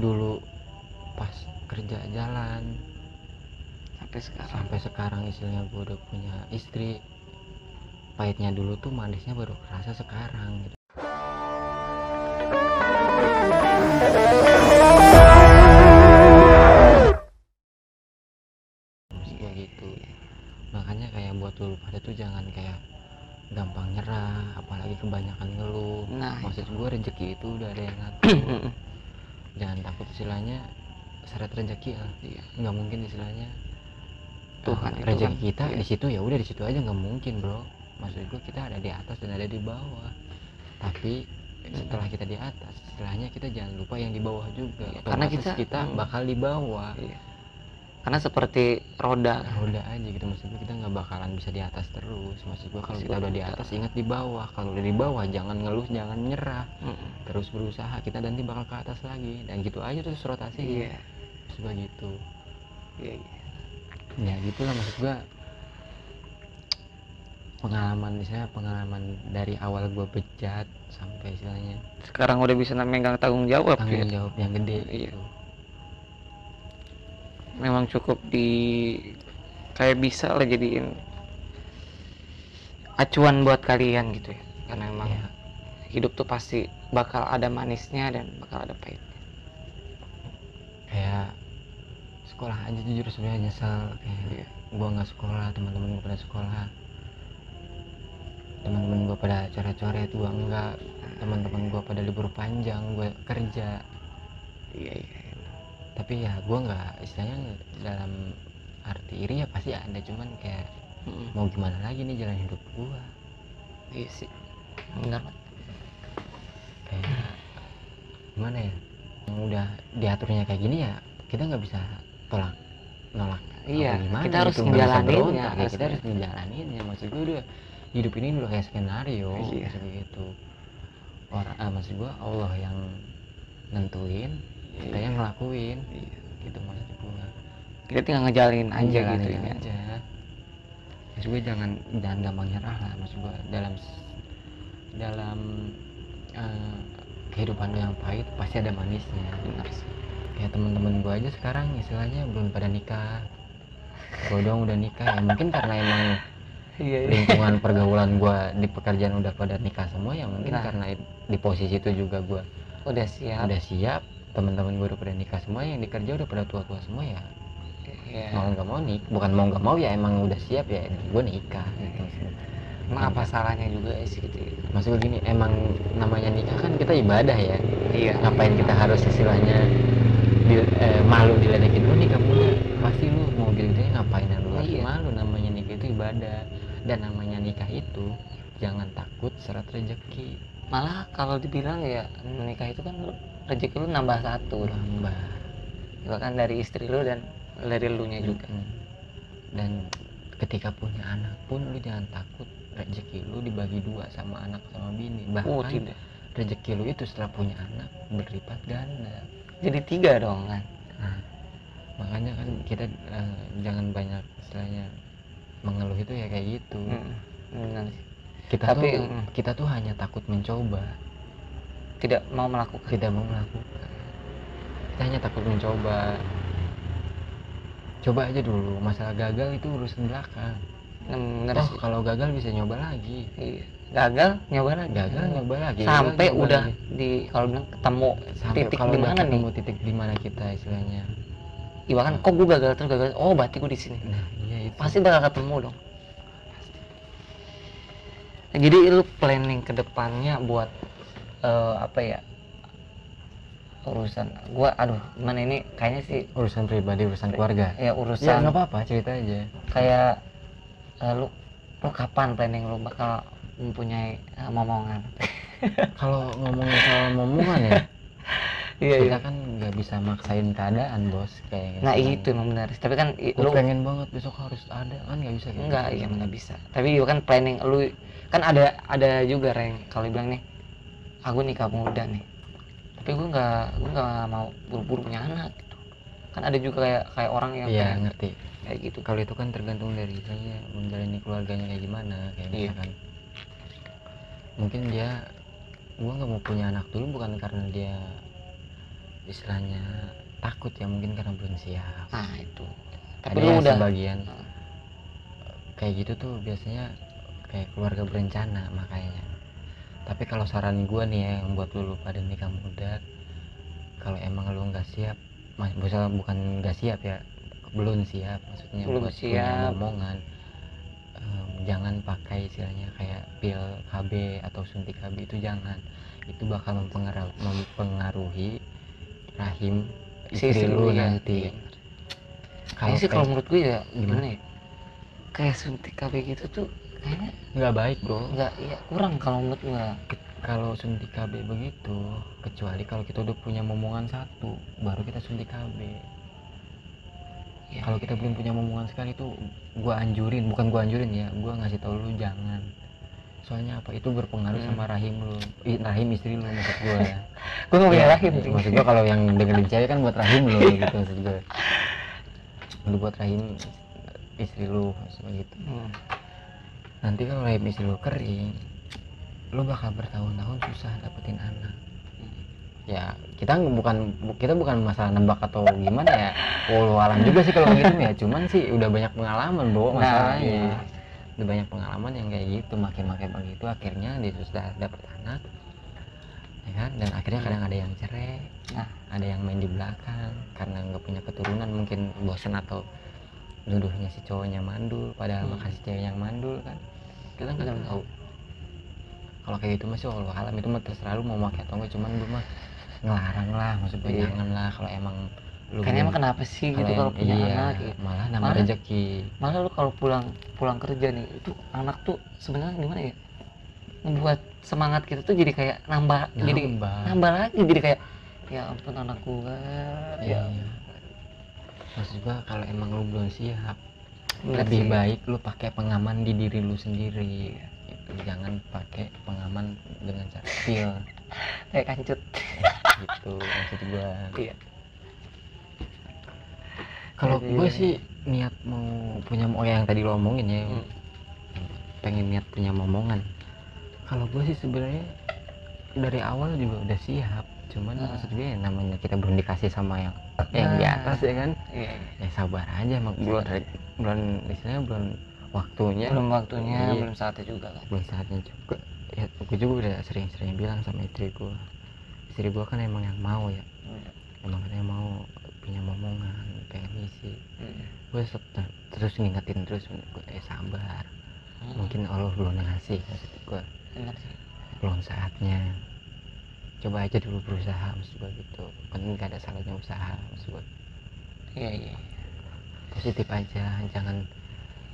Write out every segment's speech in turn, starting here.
dulu pas kerja jalan. Sampai sekarang? Sampai sekarang istilahnya gue udah punya istri. Pahitnya dulu tuh manisnya baru kerasa sekarang gitu. Kayak gitu. Makanya kayak buat lu pada tuh jangan kayak gampang nyerah apalagi kebanyakan ngeluh. Nah maksud gue rezeki itu udah ada yang ngatur jangan takut istilahnya syarat rezeki lah Iya. nggak mungkin istilahnya Tuhan eh, itu rezeki kan, kita iya. di situ ya udah di situ aja nggak mungkin bro maksud gue kita ada di atas dan ada di bawah tapi setelah kita di atas istilahnya kita jangan lupa yang di bawah juga Iya, karena kita- kita hmm. bakal di bawah Iya. Karena seperti roda roda aja gitu maksud gue kita nggak bakalan bisa di atas terus maksud gue kalau kita udah di atas ingat di bawah kalau udah di bawah jangan ngeluh jangan nyerah Mm-mm. terus berusaha kita nanti bakal ke atas lagi dan gitu aja terus rotasi iya maksud gue gitu iya iya. ya gitulah maksud gua pengalaman misalnya pengalaman dari awal gua bejat sampai istilahnya sekarang udah bisa megang tanggung jawab tanggung ya. jawab yang gede Iya. gitu. Memang cukup di kayak bisa lah jadiin acuan buat kalian gitu ya. Karena emang Iya. hidup tuh pasti bakal ada manisnya dan bakal ada pahitnya. Kayak sekolah aja jujur sebenarnya nyesel. Kayak Iya. gua nggak sekolah teman-teman gua pada sekolah. Teman-teman gua pada coret-coret gua enggak teman-teman gua pada libur panjang gua kerja. Iya iya tapi ya gua nggak istilahnya dalam arti iri ya pasti ada cuman kayak Mm-mm. mau gimana lagi nih jalan hidup gua iya sih benar kayak gimana ya yang udah diaturnya kayak gini ya kita nggak bisa tolak nolak Iya, gimana kita harus gitu, ngejalaninnya, berontak, ya, harus kita harus ngejalaninnya maksud gue udah hidup ini udah kayak skenario Iya. maksud gue gitu orang ah, maksud gue Allah yang nentuin kita yang ngelakuin. Iya. gitu maksud gue kita tinggal ngejalanin aja Jalanin gitu ya aja maksud gue jangan jangan gampang nyerah lah maksud gue dalam dalam eh, kehidupan yang pahit pasti ada manisnya. Benar sih. Kayak teman-teman gue aja sekarang istilahnya belum pada nikah. Gue doang udah nikah ya mungkin karena emang iya lingkungan pergaulan gue di pekerjaan udah pada nikah semua ya mungkin Nah. karena di posisi itu juga gue udah siap. udah siap teman-teman gue udah pada nikah semua yang di kerja udah pada tua-tua semua ya. Iya. mau nggak mau nik bukan mau nggak mau ya emang udah siap ya gue nikah gitu. Emang apa salahnya juga sih gitu ya. maksud gue gini emang namanya nikah kan kita ibadah ya. Iya. Ngapain kita harus istilahnya di, eh, malu diledekin? Lu nikah muda pasti lu mau gini ngapain lu harus Iya. malu? Namanya nikah itu ibadah. Dan namanya nikah itu jangan takut syarat rezeki malah kalau dibilang ya menikah itu kan rezeki lu nambah satu. Nambah. Bahkan dari istri lu dan dari lu nya juga dan ketika punya anak pun lu jangan takut rezeki lu dibagi dua sama anak sama bini. Bahkan oh tidak. rezeki lu itu setelah punya anak berlipat ganda. Jadi tiga dong kan? Nah, makanya kan kita eh, jangan banyak istilahnya mengeluh itu ya kayak gitu. Mm, benar sih. Kita Tapi, tuh mm. kita tuh hanya takut mencoba, tidak mau melakukan tidak mau melakukan. Kita hanya takut mencoba. Coba aja dulu, masalah gagal itu urusan belakang. Toh sih kalau gagal bisa nyoba lagi. Iya. gagal nyoba lagi Gagal nyoba lagi. sampai gagal nyoba udah lagi. di kalau bilang ketemu sampai titik di mana nih ketemu titik di mana kita istilahnya. Iya bahkan kok gue gagal terus gagal oh berarti gue di sini Nah, iya itu. pasti bakal ketemu dong Nah, jadi lu planning ke depannya buat eh, apa ya urusan gua aduh gimana ini? Kayaknya sih urusan pribadi, urusan keluarga. ya Ya urusan nggak apa-apa, cerita aja. kayak eh, lu lu kapan planning lu bakal mempunyai eh, momongan? Kalau ngomongin soal momongan ya, iya kita kan nggak bisa maksain keadaan bos kayak nah misalkan, itu emang benar. Tapi kan lu pengen banget besok harus ada kan nggak bisa gitu. iya nggak bisa. Tapi itu kan planning lu kan ada ada juga reng. Kalau bilang nih aku nikah muda nih. Tapi gue nggak gue nggak mau buru-buru punya anak gitu. Kan ada juga kayak kayak orang yang iya ngerti. kayak gitu. Kalau itu kan tergantung dari saya menjalani keluarganya kayak gimana kayak Iya. misalkan mungkin dia gua nggak mau punya anak dulu bukan karena dia istilahnya takut ya mungkin karena belum siap. Nah itu. Tapi ada lu udah sebagian Nah. kayak gitu tuh biasanya kayak keluarga berencana makanya tapi kalau saran gua nih ya yang buat lu, pada nikah muda kalau emang lu nggak siap mas misal bukan nggak siap ya belum siap maksudnya Belum buat siap. punya momongan em, jangan pakai istilahnya kayak pil KB atau suntik KB itu jangan itu bakal mempengaruhi, mempengaruhi rahim si istri lu ya, nanti iya. kayaknya sih kalau menurut gue ya Gimana? gimana ya kayak suntik KB gitu tuh kayaknya nggak baik bro. Nggak ya kurang kalau menurut Ke- kalau suntik KB begitu kecuali kalau kita udah punya momongan satu baru kita suntik KB ya, kalau kita belum punya momongan sekali itu gua anjurin bukan gua anjurin ya gua ngasih tau lu jangan. Soalnya apa? Itu berpengaruh Hmm. sama rahim lu. Ih, rahim istri lu maksud gua. Ya gue nggak punya Ya, rahim ya, maksud gua kalau yang dengerin cewek kan buat rahim lu gitu maksud gua. Lu buat rahim istri lu gitu. Hmm. Nanti kalau istri lu kering lu bakal bertahun-tahun susah dapetin anak. Ya kita bukan bu- kita bukan masalah nebak atau gimana ya. Walau alam juga sih kalau gitu ya. Cuman sih udah banyak pengalaman bro Nah, masalahnya. iya. udah banyak pengalaman yang kayak gitu makin-makin begitu akhirnya dia sudah dapet anak. Ya kan? Dan akhirnya kadang ada yang cerai Nah. ada yang main di belakang. Karena nggak punya keturunan mungkin bosan atau nuduhnya si cowoknya mandul padahal Hmm. makasih cewek yang mandul kan kita nggak Benar. tahu kalau kayak gitu masih Allah alam itu mah terserah lu mau pakai atau enggak cuman gue mah ngelarang lah maksud gue Iya. jangan lah kalau emang lu kayaknya emang kenapa sih gitu yang- kalau punya iya, anak gitu. malah nama Malah- rezeki malah lu kalau pulang pulang kerja nih itu anak tuh sebenarnya gimana ya membuat semangat kita tuh jadi kayak nambah jadi nambah nambah lagi jadi kayak ya ampun anak gua iya. ya maksud gua kalau emang lu belum siap bener lebih sih. baik lu pakai pengaman di diri lu sendiri gitu. jangan pakai pengaman dengan cara pil kayak kancut gitu maksud gua iya kalau gue sih niat mau punya oh yang tadi lo omongin ya Hmm. pengen niat punya momongan kalau gue sih sebenarnya dari awal juga udah siap cuman Ah. maksud gue ya namanya kita belum dikasih sama yang yang di Nah. atas ya kan? Iya ya sabar aja mak. Belum belum istilahnya belum waktunya. Belum waktunya Iya. belum saatnya juga kan? belum saatnya juga. Ya gue juga udah sering-sering bilang sama istri gue istri gue kan emang yang mau ya. Emang katanya mau punya momongan pengen isi Hmm. gue ter- terus ngingetin terus gue eh sabar. Hmm. mungkin Allah belum ngasih maksud gue belum saatnya coba aja dulu berusaha maksud gue gitu. Kan nggak ada salahnya usaha maksud gue iya iya positif aja jangan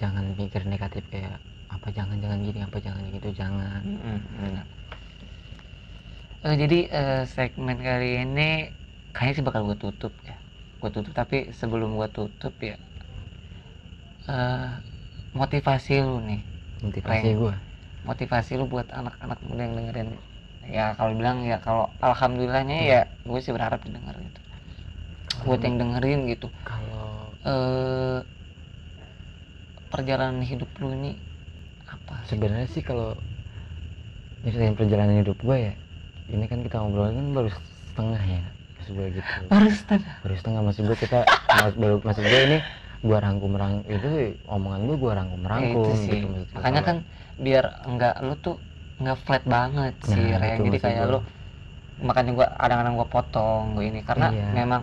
jangan mikir negatif kayak apa jangan jangan gini apa jangan gitu jangan. Mm-mm, benar. Eh, jadi eh, segmen kali ini kayaknya sih bakal gue tutup ya. Gue tutup tapi sebelum gue tutup ya eh, motivasi lu nih. Motivasi gue motivasi lu buat anak-anak muda yang dengerin ya kalau bilang ya kalau alhamdulillahnya ya gue sih berharap didengar gitu. Buat yang dengerin gitu. Kalau eh perjalanan hidup lu ini apa sebenarnya sih kalau ceritain perjalanan hidup gue ya ini kan kita ngobrol kan baru setengah ya maksud gue gitu. Baru setengah? Baru setengah maksud gue kita mas- baru maksud gue ini gua rangkum rang itu omongan gue gua rangkum Ya, rangkum itu sih. gitu makanya kan biar enggak lu tuh nggak flat banget Nah, sih itu Ren jadi kayak gua. lu makanya gua kadang-kadang gua potong gua ini. Karena Iya. memang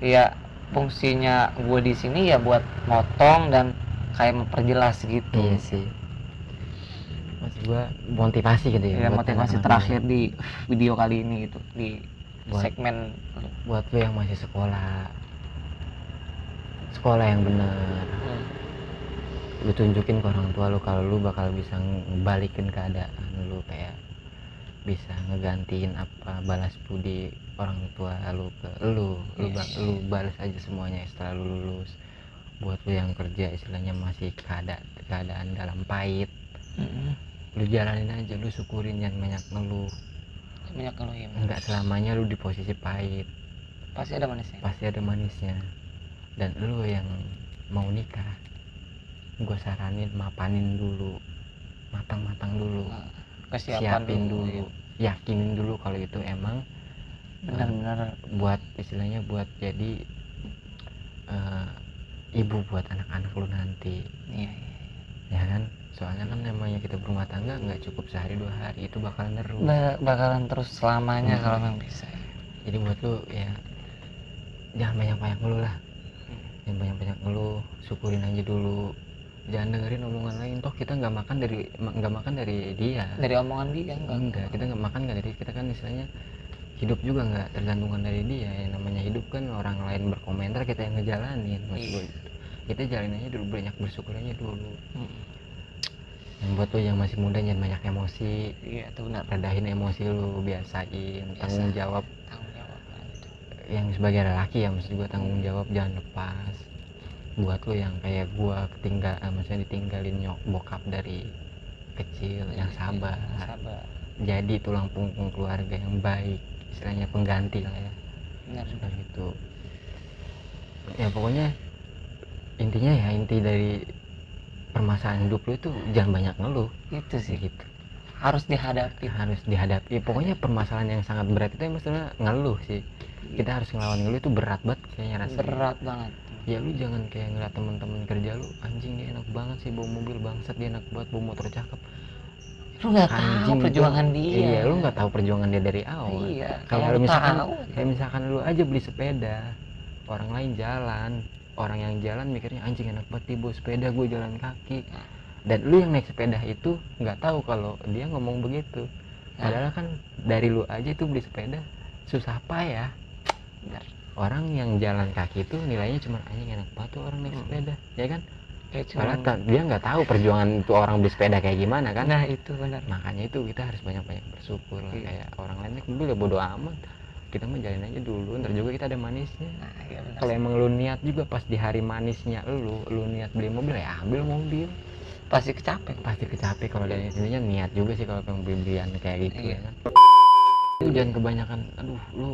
ya fungsinya gua di sini ya buat motong dan kayak memperjelas gitu. Iya sih. Maksud gue motivasi gitu ya ya motivasi terakhir di video kali ini gitu di Buat- segmen buat lo yang masih sekolah. Sekolah yang benar lu tunjukin ke orang tua lu kalau lu bakal bisa ngebalikin keadaan lu kayak bisa ngegantiin apa balas budi orang tua lu ke lu. Lu, Yes. lu balas aja semuanya setelah lu lulus. Buat lu yang kerja istilahnya masih keadaan keadaan dalam pahit. Mm-mm. lu jalanin aja lu syukurin jangan banyak ngeluh. Banyak kalau ya nggak selamanya lu di posisi pahit. Pasti ada manisnya. Pasti ada manisnya. Dan lu yang mau nikah gue saranin mapanin dulu. Matang-matang dulu. Nah, kesiapan siapin dulu, dulu. Yakinin dulu kalau itu emang benar-benar. buat istilahnya buat jadi eh, ibu buat anak-anak lu nanti. Iya iya ya kan? Soalnya kan namanya kita berumah tangga nggak cukup sehari dua hari itu bakalan terus. Ba- bakalan terus selamanya Hmm. kalau memang bisa. Jadi buat lu ya jangan banyak-banyak ngeluh lah. Jangan banyak-banyak ngeluh syukurin aja dulu jangan dengerin omongan lain. Toh kita nggak makan dari nggak makan dari dia. Dari omongan dia enggak. Enggak kita nggak makan nggak dari kita kan istilahnya hidup juga nggak tergantungan dari dia. Yang namanya hidup kan orang lain berkomentar kita yang ngejalanin. Iya. gue itu. kita jalanin aja dulu banyak bersyukur aja dulu. Hmm. yang buat lu yang masih muda jangan banyak emosi. Iya itu benar. Redahin emosi lu biasain. Tanggung Biasa. jawab. Tanggung jawab lah gitu. yang sebagai lelaki ya maksud gua tanggung jawab jangan lepas buat lu yang kayak gua ketinggal eh, maksudnya ditinggalin nyok bokap dari kecil yang sabar. Sabar. Jadi tulang punggung keluarga yang baik istilahnya pengganti lah ya. Benar. Seperti itu ya pokoknya intinya ya inti dari permasalahan hidup lu itu jangan banyak ngeluh. Itu sih. Gitu. Harus dihadapi. Harus dihadapi. Pokoknya permasalahan yang sangat berat itu maksudnya ngeluh sih kita harus ngelawan ngeluh itu berat banget kayaknya rasanya. Berat banget. Ya lu jangan kayak ngeliat temen-temen kerja lu anjing dia enak banget sih bawa mobil bangsat dia enak banget bawa motor cakep. Lu nggak tahu perjuangan dia. Iya lu nggak tahu perjuangan dia dari awal. Iya kayak kalau lu misalkan tahu. kayak misalkan lu aja beli sepeda orang lain jalan. Orang yang jalan mikirnya anjing enak banget bawa sepeda gue jalan kaki. Dan lu yang naik sepeda itu nggak tahu kalau dia ngomong begitu. Padahal kan dari lu aja itu beli sepeda susah payah Benar. orang yang jalan kaki itu nilainya cuma anjing enak banget tuh orang naik Hmm. sepeda ya kan? Kayak cuman- dia nggak tahu perjuangan itu orang beli sepeda kayak gimana kan? Nah itu benar makanya itu kita harus banyak-banyak bersyukur lah. Iya. kayak orang lain naik mobil ya bodo amat. Kita mah jalin aja dulu ntar juga kita ada manisnya. Nah iya benar kalau emang lu niat juga pas di hari manisnya lu lu niat beli mobil ya ambil mobil. Pasti kecapek. Pasti kecape kalau dari intinya niat juga sih kalau pengen beli belian kayak gitu Iya. ya kan? Lu jangan kebanyakan aduh lu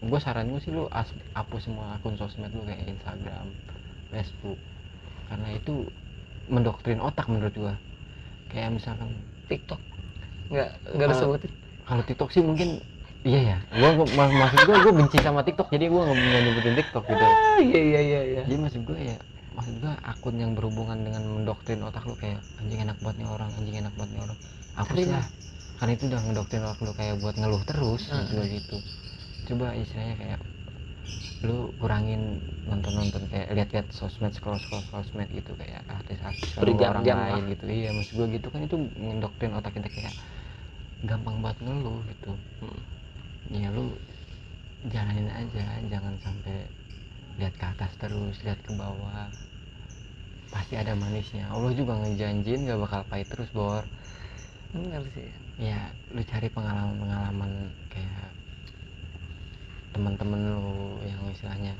gue saran gue sih lu as- hapus semua akun sosmed lu kayak Instagram Facebook. Karena itu mendoktrin otak menurut gua. Kayak misalkan TikTok. Nggak nggak Eh, disebutin kalau TikTok sih mungkin iya ya. Gua, gua mak- maksud gua gua benci sama TikTok. Jadi gua nggak nyebutin TikTok gitu. Ah iya iya iya iya. Jadi maksud gua ya maksud gua akun yang berhubungan dengan mendoktrin otak lu kayak anjing enak banget nih orang anjing enak banget nih orang. Hapus lah. Karena itu udah ngedoktrin otak lu kayak buat ngeluh terus Hmm. maksud gua gitu coba istilahnya kayak lu kurangin nonton-nonton kayak lihat-lihat sosmed scroll scroll sosmed gitu kayak artis-artis orang Berjam-jam lain gitu. Iya maksud gua gitu kan itu ngedoktrin otak kita kayak gampang banget ngeluh gitu. Hmm. ya lu jalanin aja jangan sampai lihat ke atas terus lihat ke bawah. Pasti ada manisnya. Allah juga ngejanjiin gak bakal pahit terus bor. Benar sih. Ya lu cari pengalaman-pengalaman kayak teman-teman lu yang istilahnya.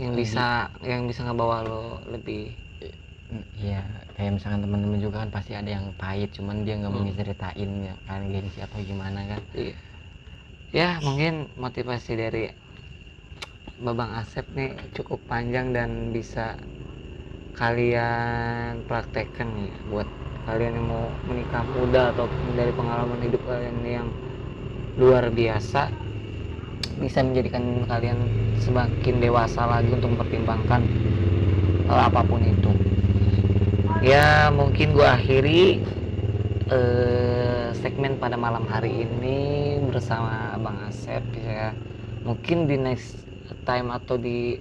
Yang Lebih- bisa yang bisa ngebawa lo lebih ya kayak misalkan teman-teman juga kan pasti ada yang pahit cuman dia nggak mau Hmm. nyeritain ya kan gengsi atau gimana kan. Iya. Ya mungkin motivasi dari Babang Asep nih cukup panjang dan bisa kalian praktekkan nih buat kalian yang mau menikah muda atau dari pengalaman hidup kalian yang luar biasa bisa menjadikan kalian semakin dewasa lagi untuk mempertimbangkan hal apa pun itu. Ya mungkin gua akhiri eh, segmen pada malam hari ini bersama Bang Asep ya. Mungkin di next time atau di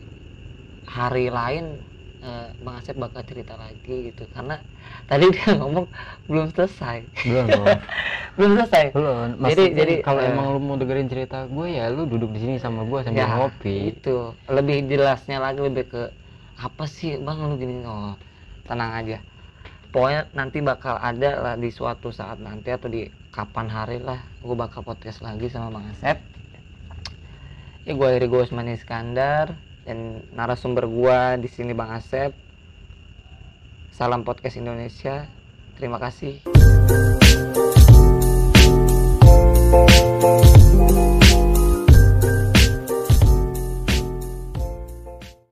hari lain eh, Bang Asep bakal cerita lagi gitu karena tadi dia ngomong belum selesai. Belum belum selesai. Belum. Jadi- Maksudnya jadi, kalau eh, emang lu mau dengerin cerita gue ya lu duduk di sini sama gue sambil Ya, ngopi. itu. Lebih jelasnya lagi lebih ke apa sih bang lu gini? Oh tenang aja. Pokoknya nanti bakal ada lah di suatu saat nanti atau di kapan hari lah gue bakal podcast lagi sama bang Asep. Ya gue gue Usmani Iskandar dan narasumber gue di sini bang Asep. Salam podcast Indonesia. Terima kasih